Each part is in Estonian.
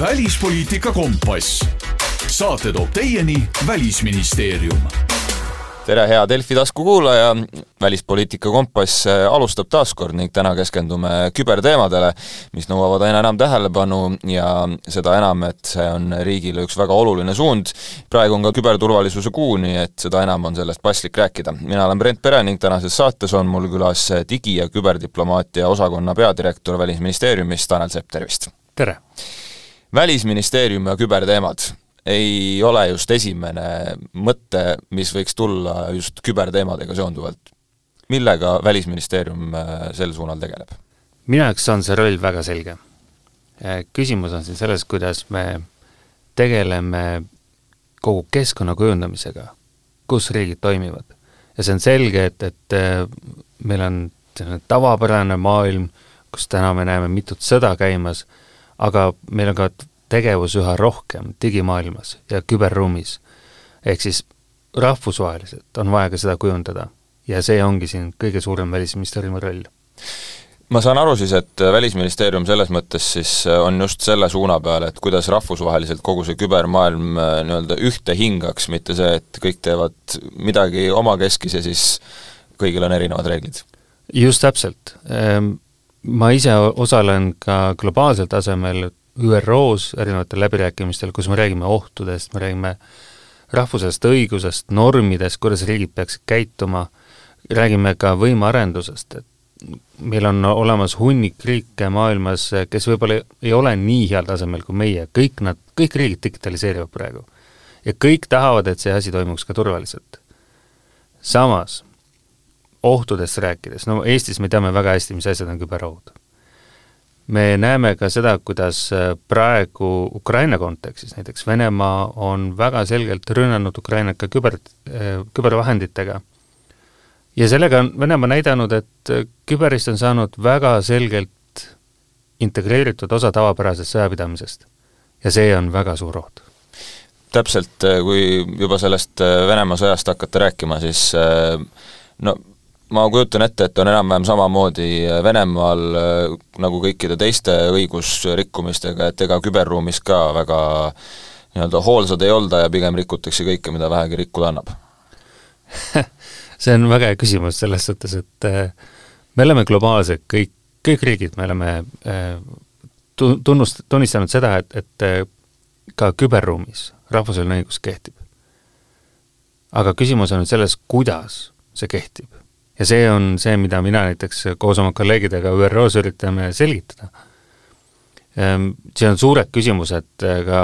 välispoliitika kompass. saate toob teieni Välisministeerium tere, hea Delfi taskukuulaja, Välispoliitika Kompass alustab taas kord ning täna keskendume küberteemadele, mis nõuavad aina enam tähelepanu ja seda enam, et see on riigile üks väga oluline suund. praegu on ka küberturvalisuse kuu, nii et seda enam on sellest paslik rääkida. mina olen Brent Pere ning tänases saates on mul külas digi- ja küberdiplomaatia osakonna peadirektor Välisministeeriumist, Tanel Sepp, tervist! tere! Välisministeerium ja küberteemad ei ole just esimene mõte, mis võiks tulla just küberteemadega seonduvalt. millega Välisministeerium äh, sel suunal tegeleb? minu jaoks on see roll väga selge. Äh, küsimus on siin selles, kuidas me tegeleme kogu keskkonna kujundamisega, kus riigid toimivad. ja see on selge, et, et äh, meil on selline tavapärane maailm, kus täna me näeme mitut sõda käimas, aga meil on ka tegevus üha rohkem digimaailmas ja küberruumis. ehk siis rahvusvaheliselt on vaja ka seda kujundada ja see ongi siin kõige suurem Välisministeeriumi roll. ma saan aru siis, et Välisministeerium selles mõttes siis on just selle suuna peal, et kuidas rahvusvaheliselt kogu see kübermaailm äh, nii-öelda ühte hingaks, mitte see, et kõik teevad midagi omakeskis ja siis kõigil on erinevad reeglid? just täpselt. Ma ise osalen ka globaalsel tasemel ÜRO-s erinevatel läbirääkimistel, kus me räägime ohtudest, me räägime rahvusest õigusest, normidest, kuidas riigid peaksid käituma, räägime ka võimearendusest, et meil on olemas hunnik riike maailmas, kes võib-olla ei ole nii heal tasemel kui meie, kõik nad, kõik riigid digitaliseerivad praegu. ja kõik tahavad, et see asi toimuks ka turvaliselt. samas, ohtudest rääkides, no Eestis me teame väga hästi, mis asjad on küberohud me näeme ka seda, kuidas äh, praegu Ukraina kontekstis näiteks Venemaa on väga selgelt rünnanud Ukrainat ka küber, äh, kübervahenditega. ja sellega on Venemaa näidanud, et äh, küberist on saanud väga selgelt integreeritud osa tavapärasest sõjapidamisest. ja see on väga suur oht. täpselt, kui juba sellest Venemaa sõjast hakata rääkima, siis no ma kujutan ette, et on enam-vähem samamoodi Venemaal äh, nagu kõikide teiste õigusrikkumistega, et ega küberruumis ka väga nii-öelda hoolsad ei olda ja pigem rikutakse kõike, mida vähegi rikkuda annab see on väga hea küsimus selles suhtes, et äh, me oleme globaalsed, kõik, kõik riigid, me oleme äh, tu-, tunnust-, tunnistanud seda, et, et ka küberruumis rahvusvaheline õigus kehtib. aga küsimus on nüüd selles, kuidas see kehtib ja see on see, mida mina näiteks koos oma kolleegidega ÜRO-s üritame selgitada. Ehm, siin on suured küsimused eh, ka,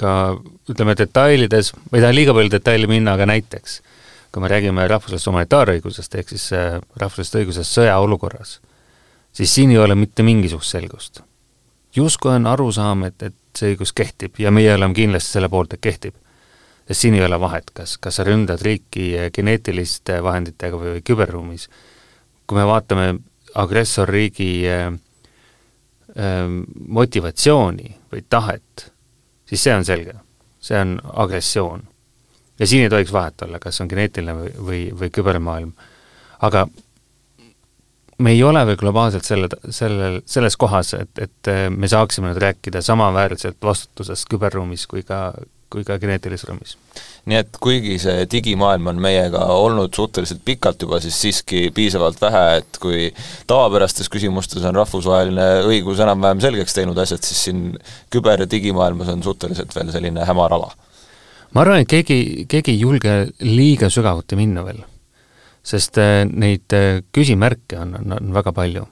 ka ütleme detailides, ma ei taha liiga palju detaili minna, aga näiteks kui me räägime rahvusvahelisest humanitaarõigusest, ehk siis eh, rahvusvahelisest õigusest sõjaolukorras, siis siin ei ole mitte mingisugust selgust. justkui on arusaam, et, et see õigus kehtib ja meie oleme kindlasti selle poolt, et kehtib sest siin ei ole vahet, kas, kas sa ründad riiki geneetiliste vahenditega või, või küberruumis. kui me vaatame agressorriigi äh, äh, motivatsiooni või tahet, siis see on selge, see on agressioon. ja siin ei tohiks vahet olla, kas on geneetiline või, või, või kübermaailm. aga me ei ole veel globaalselt selle, sellel, selles kohas, et, et me saaksime nüüd rääkida samaväärselt vastutusest küberruumis kui ka, kui ka geneetilises ruumis. nii et kuigi see digimaailm on meiega olnud suhteliselt pikalt juba, siis siiski piisavalt vähe, et kui tavapärastes küsimustes on rahvusvaheline õigus enam-vähem selgeks teinud asjad, siis siin küber- ja digimaailmas on suhteliselt veel selline hämar ala. ma arvan, et keegi, keegi ei julge liiga sügavuti minna veel, sest äh, neid äh, küsimärke on, on, on väga palju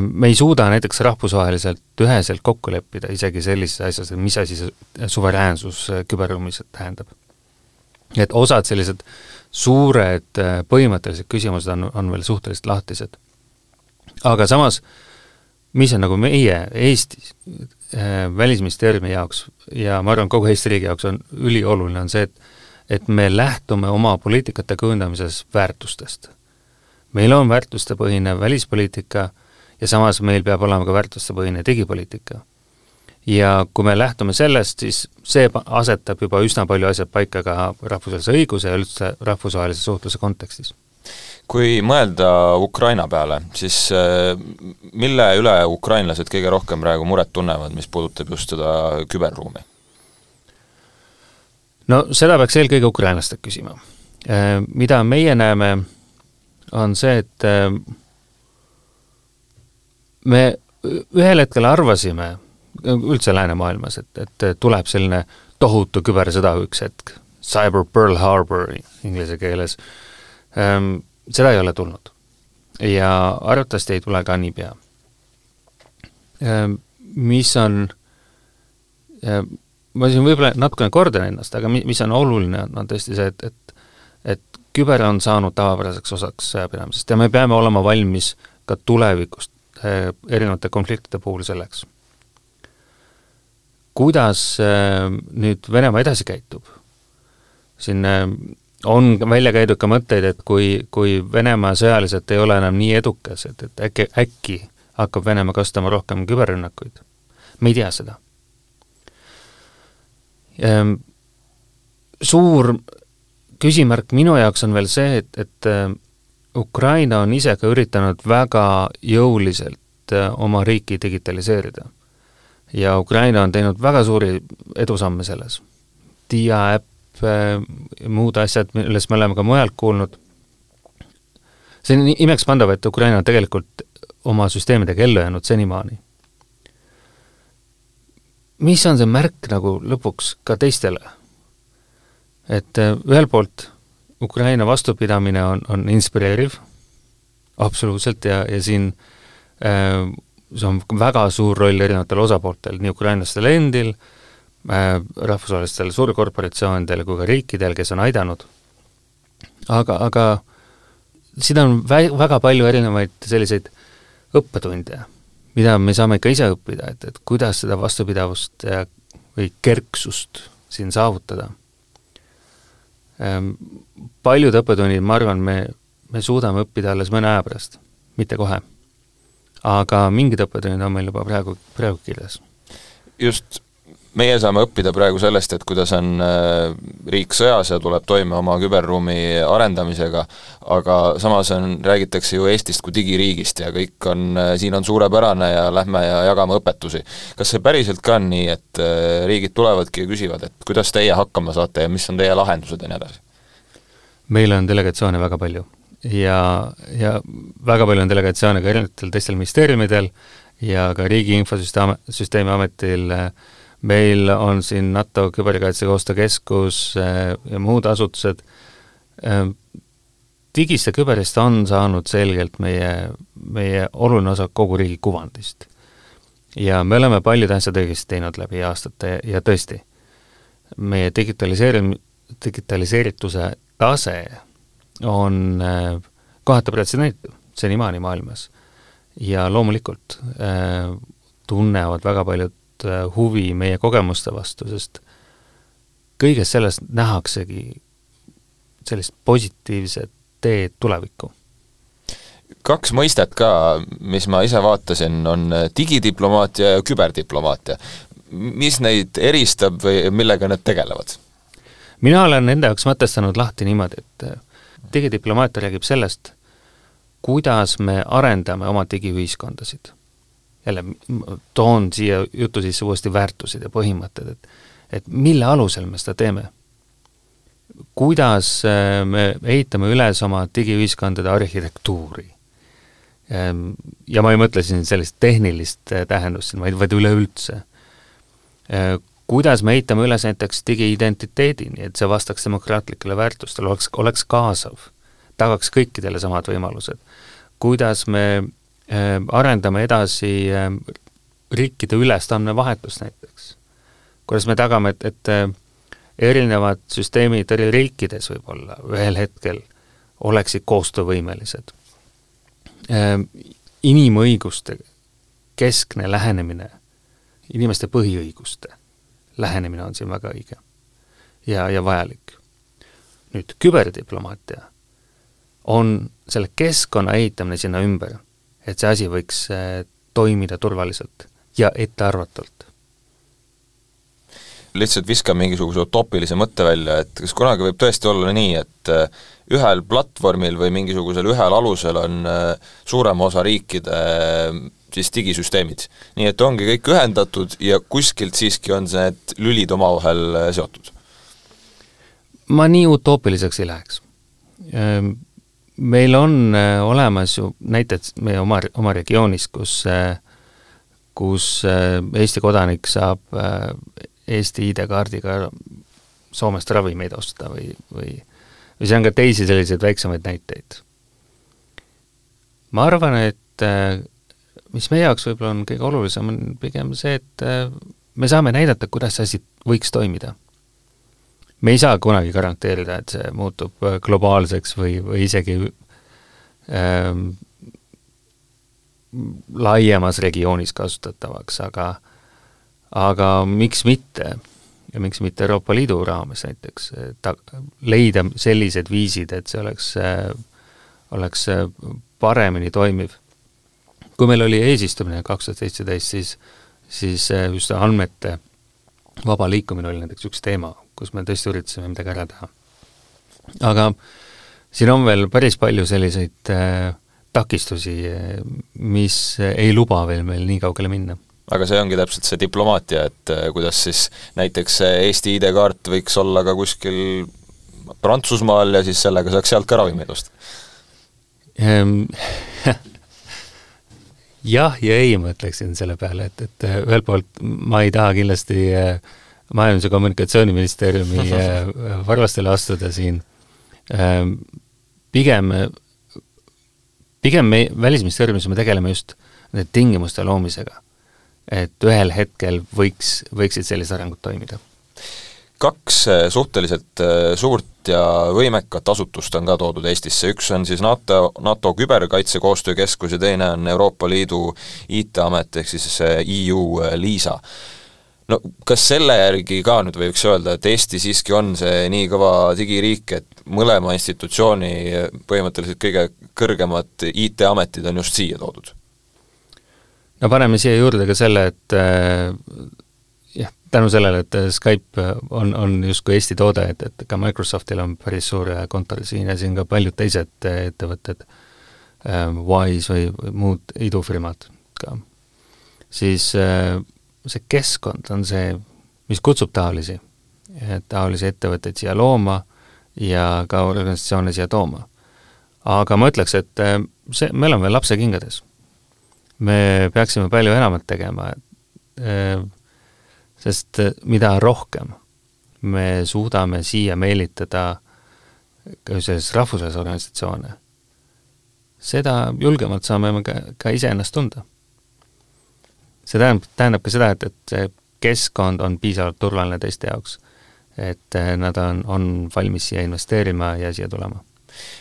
me ei suuda näiteks rahvusvaheliselt üheselt kokku leppida isegi sellises asjas, et mis asi see suveräänsus äh, küberruumis tähendab. et osad sellised suured äh, põhimõttelised küsimused on, on veel suhteliselt lahtised. aga samas, mis on nagu meie Eestis äh, Välisministeeriumi jaoks ja ma arvan, kogu Eesti riigi jaoks on ülioluline, on see, et et me lähtume oma poliitikate kujundamises väärtustest. meil on väärtustepõhine välispoliitika ja samas meil peab olema ka väärtustepõhine digipoliitika. ja kui me lähtume sellest, siis see asetab juba üsna palju asjad paika ka rahvusvahelise õiguse ja üldse rahvusvahelise suhtluse kontekstis kui mõelda Ukraina peale, siis mille üle ukrainlased kõige rohkem praegu muret tunnevad, mis puudutab just seda küberruumi? no seda peaks eelkõige ukrainlastelt küsima. Mida meie näeme, on see, et me ühel hetkel arvasime, üldse läänemaailmas, et, et tuleb selline tohutu kübersõda üks hetk, Cyber Pearl Harbor inglise keeles, ehm, seda ei ole tulnud. ja arvatavasti ei tule ka niipea. Ehm, mis on, ehm, ma siin võib-olla natukene kordan ennast, aga mi-, mis on oluline, on tõesti see, et, et et küber on saanud tavapäraseks osaks sõjapidamisest ja me peame olema valmis ka tulevikus erinevate konfliktide puhul selleks. kuidas eh, nüüd Venemaa edasi käitub? siin eh, on välja käidud ka mõtteid, et kui, kui Venemaa sõjaliselt ei ole enam nii edukas, et, et äkki, äkki hakkab Venemaa kasutama rohkem küberrünnakuid. me ei tea seda. Ehm, suur küsimärk minu jaoks on veel see, et, et Ukraina on ise ka üritanud väga jõuliselt äh, oma riiki digitaliseerida. ja Ukraina on teinud väga suuri edusamme selles. Dia äpp, äh, muud asjad, millest me oleme ka mujalt kuulnud, see on imekspandav, et Ukraina on tegelikult oma süsteemidega ellu jäänud senimaani. mis on see märk nagu lõpuks ka teistele? et äh, ühelt poolt Ukraina vastupidamine on, on inspireeriv, absoluutselt, ja, ja siin äh, see on väga suur roll erinevatel osapooltel, nii ukrainlastel endil äh,, rahvusvahelistel suurkorporatsioonidel kui ka riikidel, kes on aidanud, aga, aga siin on vä-, väga palju erinevaid selliseid õppetunde, mida me saame ikka ise õppida, et, et kuidas seda vastupidavust ja, või kerksust siin saavutada paljud õppetunnid, ma arvan, me, me suudame õppida alles mõne aja pärast, mitte kohe. aga mingid õppetunnid on meil juba praegu, praegu kirjas. just meie saame õppida praegu sellest, et kuidas on äh, riik sõjas ja tuleb toime oma küberruumi arendamisega, aga samas on, räägitakse ju Eestist kui digiriigist ja kõik on, äh, siin on suurepärane ja lähme ja jagame õpetusi. kas see päriselt ka on nii, et äh, riigid tulevadki ja küsivad, et kuidas teie hakkama saate ja mis on teie lahendused ja nii edasi? meil on delegatsioone väga palju ja, ja väga palju on delegatsioone ka erinevatel teistel ministeeriumidel ja ka Riigi Infosüsteemi, Süsteemi Ametil äh, meil on siin NATO Küberkaitsekoostöö Keskus äh, ja muud asutused, äh, digist ja küberist on saanud selgelt meie, meie oluline osa kogu riigi kuvandist. ja me oleme paljud asjad õigesti teinud läbi aastate ja tõesti, meie digitaliseerim-, digitaliseerituse tase on äh, kohati pretsedenditu senimaani maailmas. ja loomulikult äh, tunnevad väga paljud Äh, huvi meie kogemuste vastu, sest kõiges selles nähaksegi sellist positiivset teed tulevikku. kaks mõistet ka, mis ma ise vaatasin, on digidiplomaatia ja küberdiplomaatia. mis neid eristab või millega need tegelevad? mina olen nende jaoks mõtestanud lahti niimoodi, et äh, digidiplomaatia räägib sellest, kuidas me arendame oma digiühiskondasid jälle toon siia jutu sisse uuesti väärtused ja põhimõtted, et et mille alusel me seda teeme. kuidas äh, me ehitame üles oma digiühiskondade arhitektuuri. Ähm, ja ma ei mõtle siin sellist tehnilist äh, tähendust siin, vaid, vaid üleüldse. Äh, kuidas me ehitame üles näiteks digiidentiteedi, nii et see vastaks demokraatlikele väärtustele, oleks, oleks kaasav, tagaks kõikidele samad võimalused. kuidas me arendame edasi äh, riikide ülest andmevahetust näiteks. kuidas me tagame, et, et äh, erinevad süsteemid eri riikides võib-olla ühel hetkel oleksid koostöövõimelised. Inimõiguste keskne lähenemine, inimeste põhiõiguste lähenemine on siin väga õige ja, ja vajalik. nüüd küberdiplomaatia on selle keskkonna ehitamine sinna ümber et see asi võiks äh, toimida turvaliselt ja ettearvatult. lihtsalt viskan mingisuguse utoopilise mõtte välja, et kas kunagi võib tõesti olla nii, et äh, ühel platvormil või mingisugusel ühel alusel on äh, suurema osa riikide siis digisüsteemid. nii et ongi kõik ühendatud ja kuskilt siiski on need lülid omavahel seotud? ma nii utoopiliseks ei läheks. Meil on olemas ju näited meie oma, oma regioonis, kus kus Eesti kodanik saab Eesti ID-kaardiga Soomest ravimeid osta või, või või see on ka teisi selliseid väiksemaid näiteid. ma arvan, et äh, mis meie jaoks võib-olla on kõige olulisem, on pigem see, et äh, me saame näidata, kuidas see asi võiks toimida. Me ei saa kunagi garanteerida, et see muutub äh, globaalseks või, või isegi ähm, laiemas regioonis kasutatavaks, aga aga miks mitte ja miks mitte Euroopa Liidu raames näiteks, ta, leida sellised viisid, et see oleks, oleks paremini toimiv. kui meil oli eesistumine kaks tuhat seitseteist, siis, siis just andmete vaba liikumine oli näiteks üks teema, kus me tõesti üritasime midagi ära teha. aga siin on veel päris palju selliseid äh, takistusi, mis ei luba veel meil nii kaugele minna aga see ongi täpselt see diplomaatia, et äh, kuidas siis näiteks Eesti ID-kaart võiks olla ka kuskil Prantsusmaal ja siis sellega saaks sealt ka ravimeid osta ehm, jah ja ei, ma ütleksin selle peale, et, et äh, ühelt poolt ma ei taha kindlasti äh, Majandus- ja Kommunikatsiooniministeeriumi varvastele astuda siin, ehm, pigem, pigem me Välisministeeriumis me tegeleme just nende tingimuste loomisega et ühel hetkel võiks, võiksid sellised arengud toimida? kaks äh, suhteliselt äh, suurt ja võimekat asutust on ka toodud Eestisse, üks on siis NATO, NATO Küberkaitsekoostöökeskus ja teine on Euroopa Liidu IT-amet, ehk siis EU äh, LISA. No kas selle järgi ka nüüd võiks öelda, et Eesti siiski on see nii kõva digiriik, et mõlema institutsiooni põhimõtteliselt kõige kõrgemad IT-ametid on just siia toodud? no paneme siia juurde ka selle, et äh, jah, tänu sellele, et Skype on, on justkui Eesti toode, et, et ka Microsoftil on päris suur kontor siin ja siin ka paljud teised ettevõtted äh,, Wise või muud idufirmad ka, siis äh, see keskkond on see, mis kutsub taolisi, taolisi ettevõtteid siia looma ja ka organisatsioone siia tooma. aga ma ütleks, et äh, see, me oleme veel lapsekingades me peaksime palju enamat tegema, äh, sest äh, mida rohkem me suudame siia meelitada ka selles rahvusvahelisi organisatsioone, seda julgemalt saame me ka, ka iseennast tunda. See tähendab, tähendab ka seda, et, et see keskkond on piisavalt turvaline teiste jaoks. et äh, nad on, on valmis siia investeerima ja siia tulema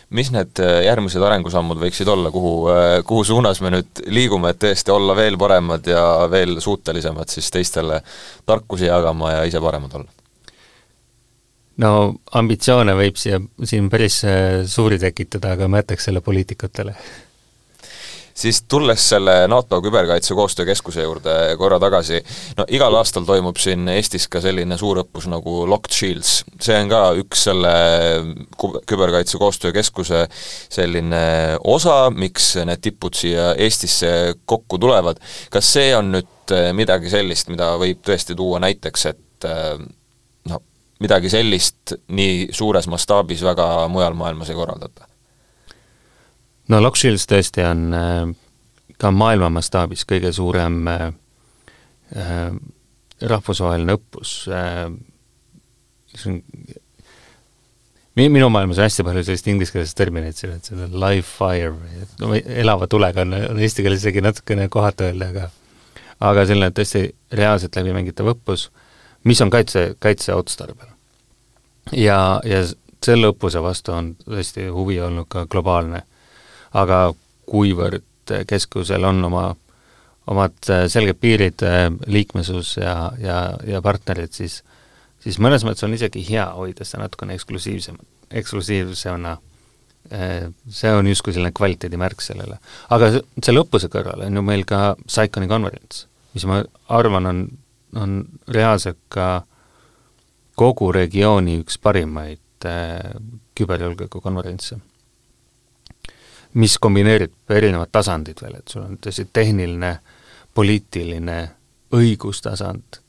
mis need äh, järgmised arengusammud võiksid olla, kuhu, äh, kuhu suunas me nüüd liigume, et tõesti olla veel paremad ja veel suutelisemad siis teistele tarkusi jagama ja ise paremad olla? no ambitsioone võib siia, siin päris suuri tekitada, aga ma jätaks selle poliitikutele siis tulles selle NATO Küberkaitse Koostöökeskuse juurde korra tagasi, no igal aastal toimub siin Eestis ka selline suur õppus nagu Locked Shields, see on ka üks selle Küberkaitse Koostöökeskuse selline osa, miks need tipud siia Eestisse kokku tulevad, kas see on nüüd midagi sellist, mida võib tõesti tuua näiteks, et noh, midagi sellist nii suures mastaabis väga mujal maailmas ei korraldata? No Lock Shields tõesti on äh, ka maailma mastaabis kõige suurem äh, äh, rahvusvaheline õppus see on minu maailmas on hästi palju sellist ingliskeelset terminit siin, et see on live fire no elava tulega on, on eesti keeles isegi natukene kohatu öelda, aga aga selline tõesti reaalselt läbi mängitav õppus, mis on kaitse, kaitseotstarbel. ja, ja selle õppuse vastu on tõesti huvi olnud ka globaalne aga kuivõrd keskusel on oma, omad selged piirid, liikmesus ja, ja, ja partnerid, siis siis mõnes mõttes on isegi hea hoida seda natukene eksklusiivsem, eksklusiivsemana, äh, see on justkui selline kvaliteedimärk sellele. aga selle õppuse kõrval on ju meil ka Psychoni konverents, mis ma arvan, on, on reaalselt ka kogu regiooni üks parimaid äh, küberjulgeolekukonverentse, mis kombineerib erinevad tasandid veel, et sul on tõesti tehniline, poliitiline, õigustasand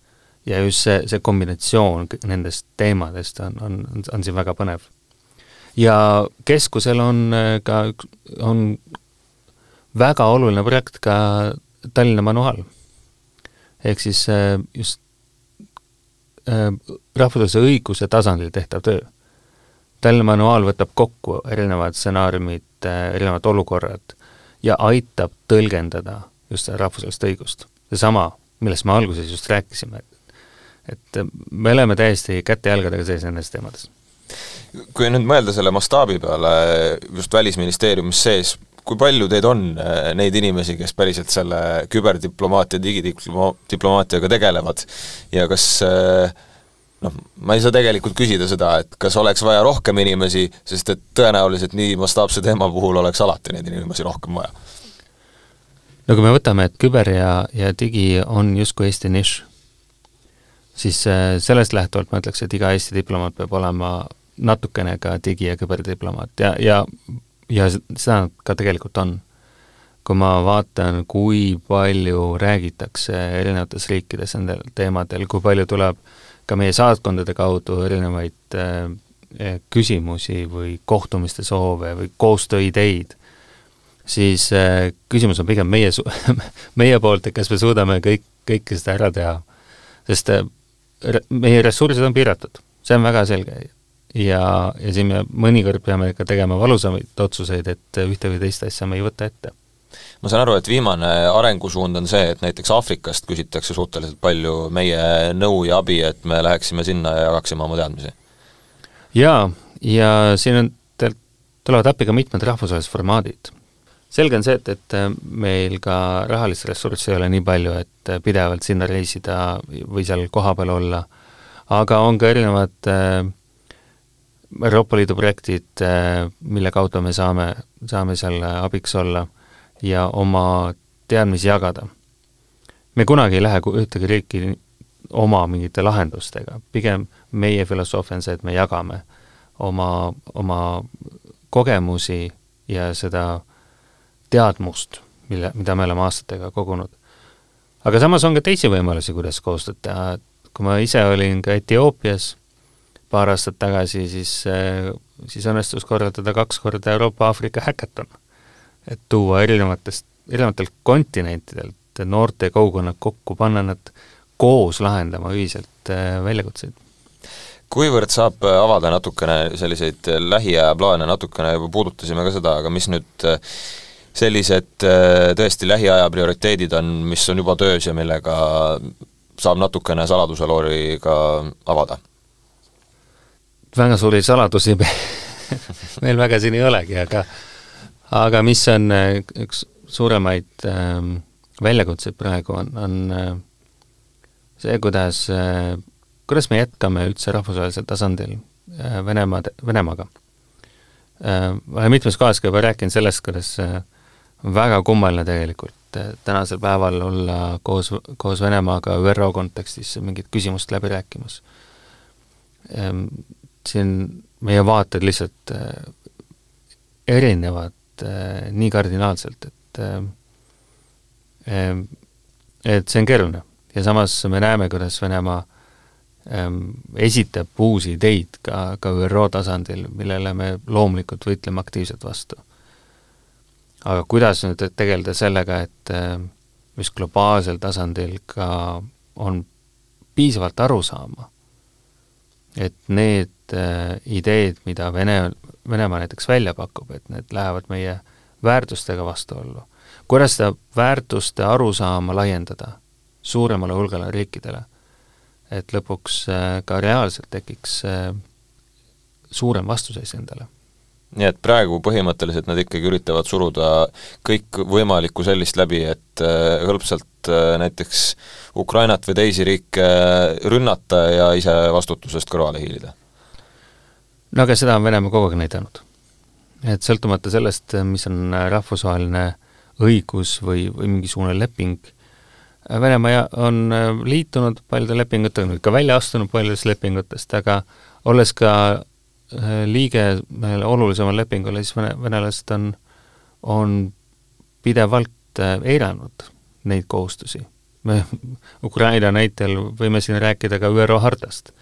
ja just see, see kombinatsioon nendest teemadest on, on, on, siin väga põnev. ja keskusel on äh, ka on väga oluline projekt ka Tallinna manuaal. ehk siis äh, just äh, rahvusvahelise õiguse tasandil tehtav töö. Tallinna manuaal võtab kokku erinevad stsenaariumid, erinevad olukorrad ja aitab tõlgendada just seda rahvusvahelist õigust. seesama, millest me alguses just rääkisime, et et me oleme täiesti käte-jalgadega sees nendes teemades. kui nüüd mõelda selle mastaabi peale just Välisministeeriumis sees, kui palju teid on äh, neid inimesi, kes päriselt selle küberdiplomaatia, digidiplomaatiaga tegelevad ja kas äh, noh, ma ei saa tegelikult küsida seda, et kas oleks vaja rohkem inimesi, sest et tõenäoliselt nii mastaapse teema puhul oleks alati neid inimesi rohkem vaja. no kui me võtame, et küber ja, ja digi on justkui Eesti nišš, siis äh, sellest lähtuvalt ma ütleks, et iga Eesti diplomaat peab olema natukene ka digi- ja küberdiplomaat ja, ja ja seda nad ka tegelikult on. kui ma vaatan, kui palju räägitakse erinevates riikides nendel teemadel, kui palju tuleb ka meie saatkondade kaudu erinevaid äh, küsimusi või kohtumiste soove või koostööideid, siis äh, küsimus on pigem meie meie poolt, et kas me suudame kõik, kõike seda ära teha. sest äh, meie ressursid on piiratud, see on väga selge. ja, ja siin me mõnikord peame ka tegema valusamaid otsuseid, et ühte või teist asja me ei võta ette ma saan aru, et viimane arengusuund on see, et näiteks Aafrikast küsitakse suhteliselt palju meie nõu ja abi, et me läheksime sinna ja jagaksime oma teadmisi? jaa, ja siin on, tulevad appi ka mitmed rahvusvahelised formaadid selge on see, et, et äh, meil ka rahalist ressurssi ei ole nii palju, et äh, pidevalt sinna reisida või seal kohapeal olla, aga on ka erinevad äh, Euroopa Liidu projektid, mille kaudu me saame, saame seal abiks olla ja oma teadmisi jagada. me kunagi ei lähe ühtegi riiki oma mingite lahendustega, pigem meie filosoofia on see, et me jagame oma, oma kogemusi ja seda teadmust, mille, mida me oleme aastatega kogunud. aga samas on ka teisi võimalusi, kuidas koostööd teha, et kui ma ise olin ka Etioopias paar aastat tagasi, siis, siis õnnestus korraldada kaks korda Euroopa-Aafrika häkaton. Et tuua erinevatest, erinevatelt kontinentidelt noorte kogukonnad kokku, panna nad koos lahendama ühiselt äh, väljakutseid kuivõrd saab avada natukene selliseid lähiaja plaane, natukene juba puudutasime ka seda, aga mis nüüd sellised äh, tõesti lähiaja prioriteedid on, mis on juba töös ja millega saab natukene saladuseloori ka avada? väga suuri saladusi meil väga siin ei olegi, aga aga mis on äh, üks suuremaid ähm, väljakutseid praegu, on, on äh, see, kuidas äh,, kuidas me jätkame üldse rahvusvahelisel tasandil äh, Venemaa, Venemaaga äh,. olen mitmes kohas ka juba rääkinud sellest, kuidas äh, väga kummaline tegelikult tänasel päeval olla koos, koos Venemaaga ÜRO kontekstis mingit küsimust läbi rääkimas. Ehm, siin meie vaated lihtsalt äh, erinevad äh, nii kardinaalselt, et äh, ehm, et see on keeruline. Ja samas me näeme, kuidas Venemaa ehm, esitab uusi ideid ka, ka ÜRO tasandil, millele me loomulikult võitleme aktiivselt vastu. Aga kuidas nüüd tegeleda sellega, et äh, mis globaalsel tasandil ka on piisavalt aru saama, et need äh, ideed, mida Vene, Venemaa näiteks välja pakub, et need lähevad meie väärtustega vastuollu. kuidas seda väärtuste arusaama laiendada suuremale hulgale riikidele, et lõpuks äh, ka reaalselt tekiks suurem vastuseis endale nii et praegu põhimõtteliselt nad ikkagi üritavad suruda kõikvõimalikku sellist läbi, et äh, hõlpsalt äh, näiteks Ukrainat või teisi riike rünnata ja ise vastutusest kõrvale hiilida? No aga seda on Venemaa kogu aeg näidanud. et sõltumata sellest, mis on rahvusvaheline õigus või, või mingisugune leping, Venemaa on liitunud paljude lepingutega, nüüd ka välja astunud paljudest lepingutest, aga olles ka liige ühele olulisemale lepingule, siis vene, venelased on, on pidevalt eiranud neid kohustusi. me Ukraina näitel võime siin rääkida ka ÜRO hardast,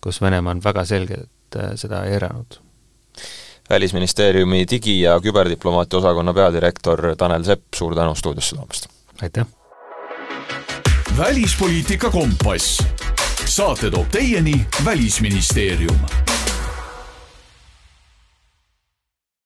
kus Venemaa on väga selgelt seda eiranud välisministeeriumi digi- ja küberdiplomaatia osakonna peadirektor Tanel Sepp, suur tänu stuudiosse tulemast! aitäh! välispoliitika kompass. saate toob teieni Välisministeerium